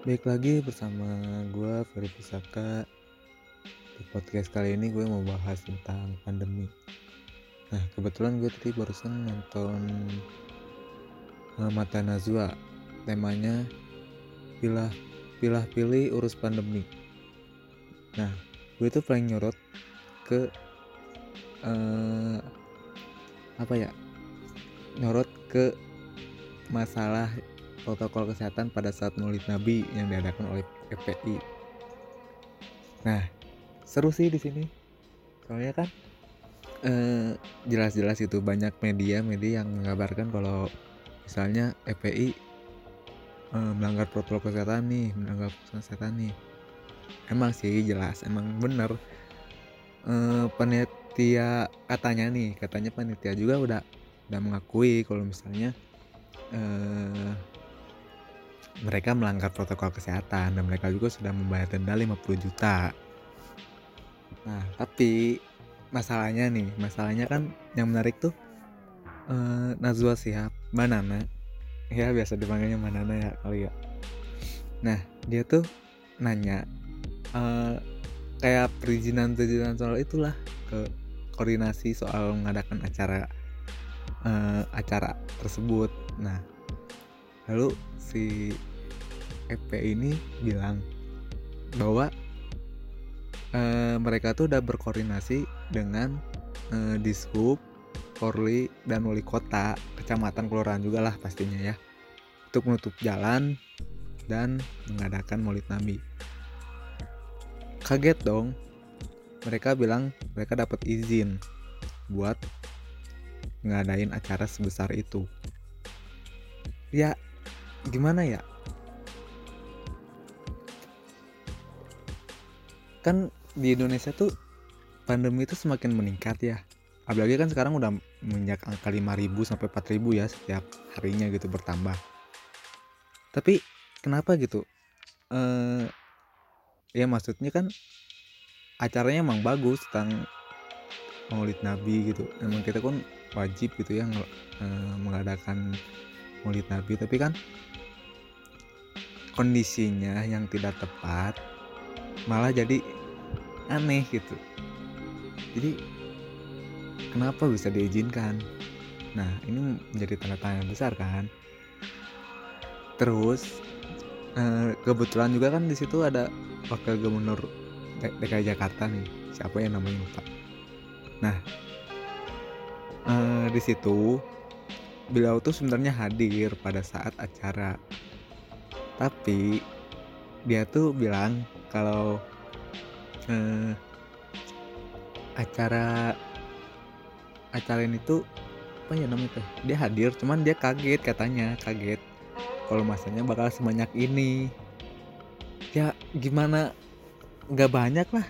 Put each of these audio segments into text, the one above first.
Baik lagi bersama gue Ferry Pusaka. Di podcast kali ini gue mau bahas tentang pandemi. Nah kebetulan gue tadi barusan nonton uh, Mata Nazwa. Temanya Pilah, pilah pilih urus pandemi. Nah gue tuh paling nyorot ke uh, Apa ya? Nyorot ke masalah protokol kesehatan pada saat Maulid Nabi yang diadakan oleh FPI. Nah, seru sih di sini. Soalnya kan eh, jelas-jelas itu banyak media-media yang mengabarkan kalau misalnya FPI eh, melanggar protokol kesehatan nih, melanggar protokol kesehatan nih. Emang sih jelas, emang bener. Eh, panitia katanya nih, katanya panitia juga udah udah mengakui kalau misalnya eh, mereka melanggar protokol kesehatan dan mereka juga sudah membayar denda 50 juta. Nah, tapi masalahnya nih, masalahnya kan yang menarik tuh eh, Nazwa Sihab, Banana. Ya biasa dipanggilnya Banana ya kali ya. Nah, dia tuh nanya eh, kayak perizinan-perizinan soal itulah ke koordinasi soal mengadakan acara eh, acara tersebut. Nah, lalu si FP ini bilang bahwa uh, mereka tuh udah berkoordinasi dengan uh, dishub, Polri dan wali kota, kecamatan, kelurahan juga lah pastinya ya, untuk menutup jalan dan mengadakan Maulid Nabi. Kaget dong, mereka bilang mereka dapat izin buat ngadain acara sebesar itu. Ya, gimana ya? kan di Indonesia tuh pandemi itu semakin meningkat ya. Apalagi kan sekarang udah menginjak angka 5000 sampai 4000 ya setiap harinya gitu bertambah. Tapi kenapa gitu? Eh ya maksudnya kan acaranya emang bagus tentang Maulid Nabi gitu. Emang kita kan wajib gitu ya eh, mengadakan Maulid Nabi tapi kan kondisinya yang tidak tepat malah jadi aneh gitu. Jadi kenapa bisa diizinkan? Nah ini menjadi tanda tanya besar kan? Terus eh, kebetulan juga kan di situ ada wakil gubernur DKI Jakarta nih. Siapa yang namanya? Lupa. Nah eh, di situ beliau tuh sebenarnya hadir pada saat acara. Tapi dia tuh bilang kalau eh, acara acara ini tuh apa ya namanya tuh dia hadir cuman dia kaget katanya kaget kalau masanya bakal sebanyak ini. Ya gimana? Nggak banyak lah.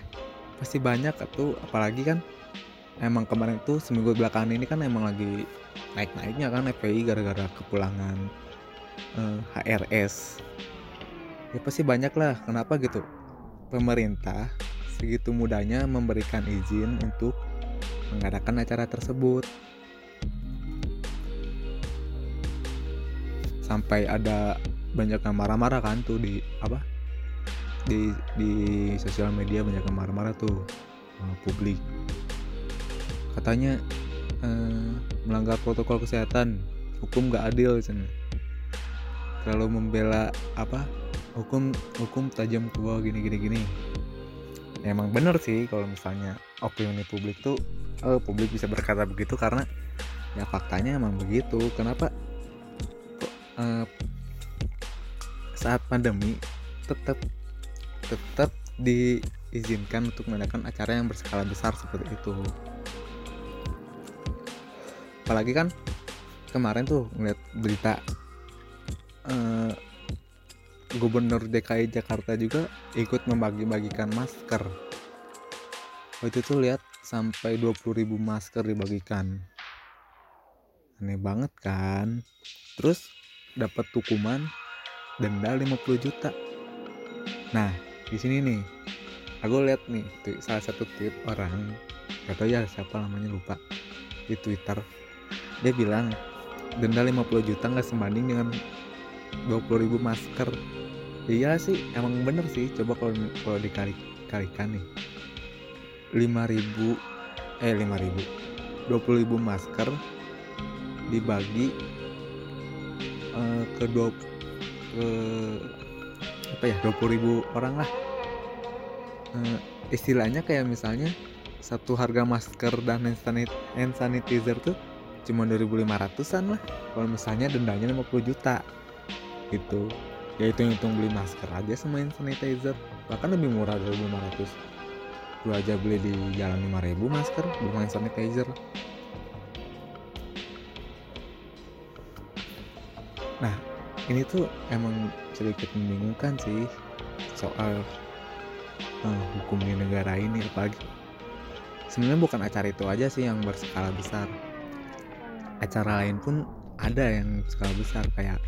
Pasti banyak atau apalagi kan emang kemarin tuh seminggu belakangan ini kan emang lagi naik-naiknya kan FPI gara-gara kepulangan eh, HRS ya pasti banyak lah kenapa gitu pemerintah segitu mudahnya memberikan izin untuk mengadakan acara tersebut. Sampai ada banyak yang marah-marah kan tuh di apa? Di di sosial media banyak yang marah-marah tuh uh, publik. Katanya uh, melanggar protokol kesehatan, hukum gak adil sana. Terlalu membela apa hukum hukum tajam ke gini gini gini. Ya, emang bener sih kalau misalnya opini publik tuh oh, publik bisa berkata begitu karena ya faktanya emang begitu. Kenapa? Uh, saat pandemi tetap tetap diizinkan untuk mengadakan acara yang berskala besar seperti itu apalagi kan kemarin tuh ngeliat berita uh, Gubernur DKI Jakarta juga ikut membagi-bagikan masker. Waktu itu lihat sampai 20.000 masker dibagikan. Aneh banget kan? Terus dapat hukuman denda 50 juta. Nah, di sini nih aku lihat nih salah satu tweet orang gak ya siapa namanya lupa di Twitter dia bilang denda 50 juta nggak sebanding dengan 20.000 masker. Iya sih emang bener sih. Coba kalau kalau dikali kalikan nih. 5000 eh 5000 20000 masker dibagi uh, ke dua ke apa ya 20000 orang lah. Uh, istilahnya kayak misalnya satu harga masker dan hand sanitizer tuh cuma 2500an lah. Kalau misalnya dendanya 50 juta. Gitu. Ya itu hitung beli masker aja sama sanitizer. Bahkan lebih murah dari 500 lu aja beli di jalan 5000 masker belum hand sanitizer. Nah ini tuh emang sedikit membingungkan sih soal uh, hukum di negara ini apalagi. Sebenarnya bukan acara itu aja sih yang berskala besar acara lain pun ada yang skala besar kayak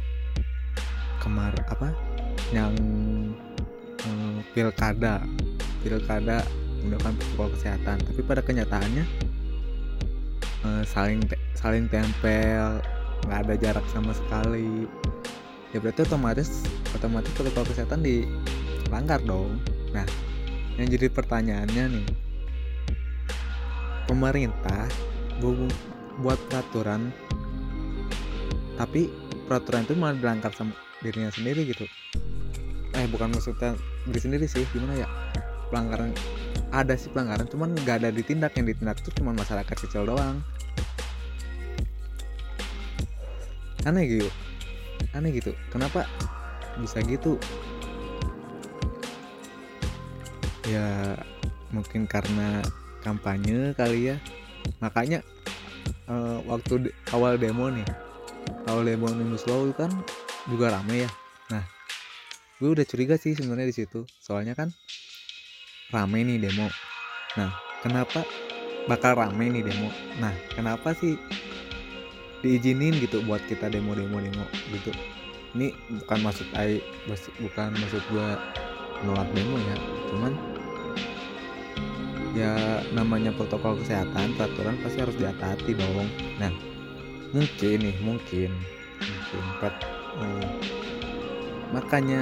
kemar apa yang hmm, pilkada. Pilkada menggunakan protokol kesehatan tapi pada kenyataannya eh, saling te saling tempel nggak ada jarak sama sekali. Ya berarti otomatis otomatis protokol kesehatan dilanggar dong. Nah yang jadi pertanyaannya nih. Pemerintah buat peraturan. Tapi peraturan itu malah dilanggar sama dirinya sendiri gitu. Eh bukan maksudnya diri sendiri sih gimana ya? Pelanggaran ada sih pelanggaran cuman nggak ada ditindak. Yang ditindak itu cuma masyarakat kecil doang. Aneh gitu. Aneh gitu. Kenapa bisa gitu? Ya mungkin karena kampanye kali ya. Makanya uh, waktu de awal demo nih. Awal demo Omnibus Law kan juga rame ya. Nah gue udah curiga sih sebenarnya di situ. Soalnya kan rame nih demo. Nah kenapa bakal rame nih demo? Nah kenapa sih diizinin gitu buat kita demo demo demo gitu? Ini bukan maksud I bukan maksud gue nolak demo ya. Cuman ya namanya protokol kesehatan peraturan pasti harus diatati dong. Nah mungkin nih mungkin mungkin pet, eh, makanya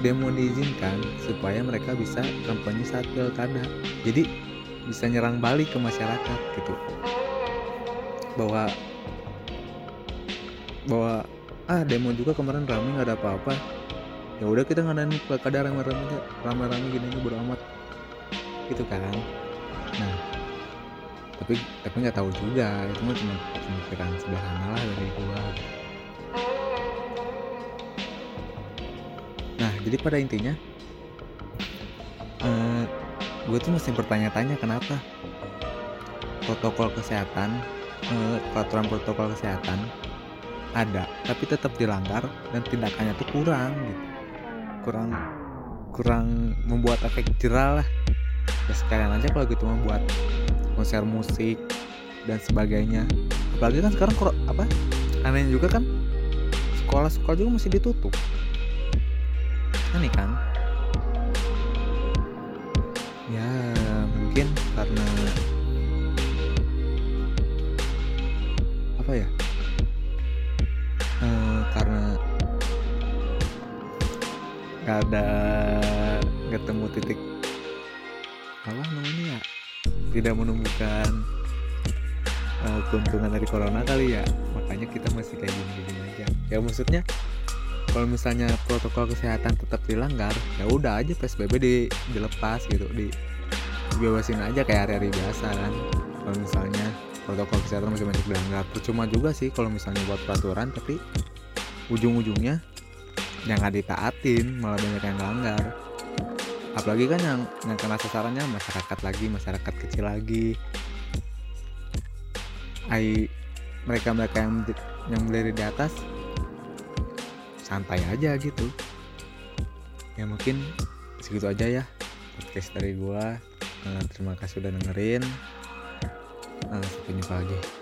demo diizinkan supaya mereka bisa kampanye saat pilkada. Jadi bisa nyerang balik ke masyarakat gitu. Bahwa bahwa ah demo juga kemarin rame nggak ada apa-apa. Ya udah kita ngadain pilkada rame-rame rame-rame gini bodo amat gitu kan. Nah tapi tapi nggak tahu juga. Itu mah cuma pemikiran sederhana lah dari gua. Nah jadi pada intinya eh, gue tuh mesti bertanya-tanya kenapa protokol kesehatan eh, peraturan protokol kesehatan ada tapi tetap dilanggar dan tindakannya tuh kurang gitu. Kurang kurang membuat efek jerah lah ya sekalian aja kalau gitu membuat konser musik dan sebagainya. Apalagi kan sekarang kalau apa aneh juga kan sekolah-sekolah juga masih ditutup. Aneh kan? Ya mungkin karena apa ya? E, karena nggak ada tidak menemukan uh, keuntungan dari corona kali ya. Makanya kita masih kayak gini-gini aja. Ya maksudnya kalau misalnya protokol kesehatan tetap dilanggar ya udah aja psbb di, dilepas gitu di dibebasin aja kayak hari-hari biasa kan. Kalau misalnya protokol kesehatan masih banyak dilanggar percuma juga sih kalau misalnya buat peraturan tapi ujung-ujungnya yang nggak ditaatin malah banyak yang langgar apalagi kan yang yang kena sasarannya masyarakat lagi masyarakat kecil lagi. Ai mereka mereka yang yang berdiri di atas santai aja gitu. Ya mungkin segitu aja ya podcast dari gua. Uh, terima kasih udah dengerin. Uh, sampai jumpa lagi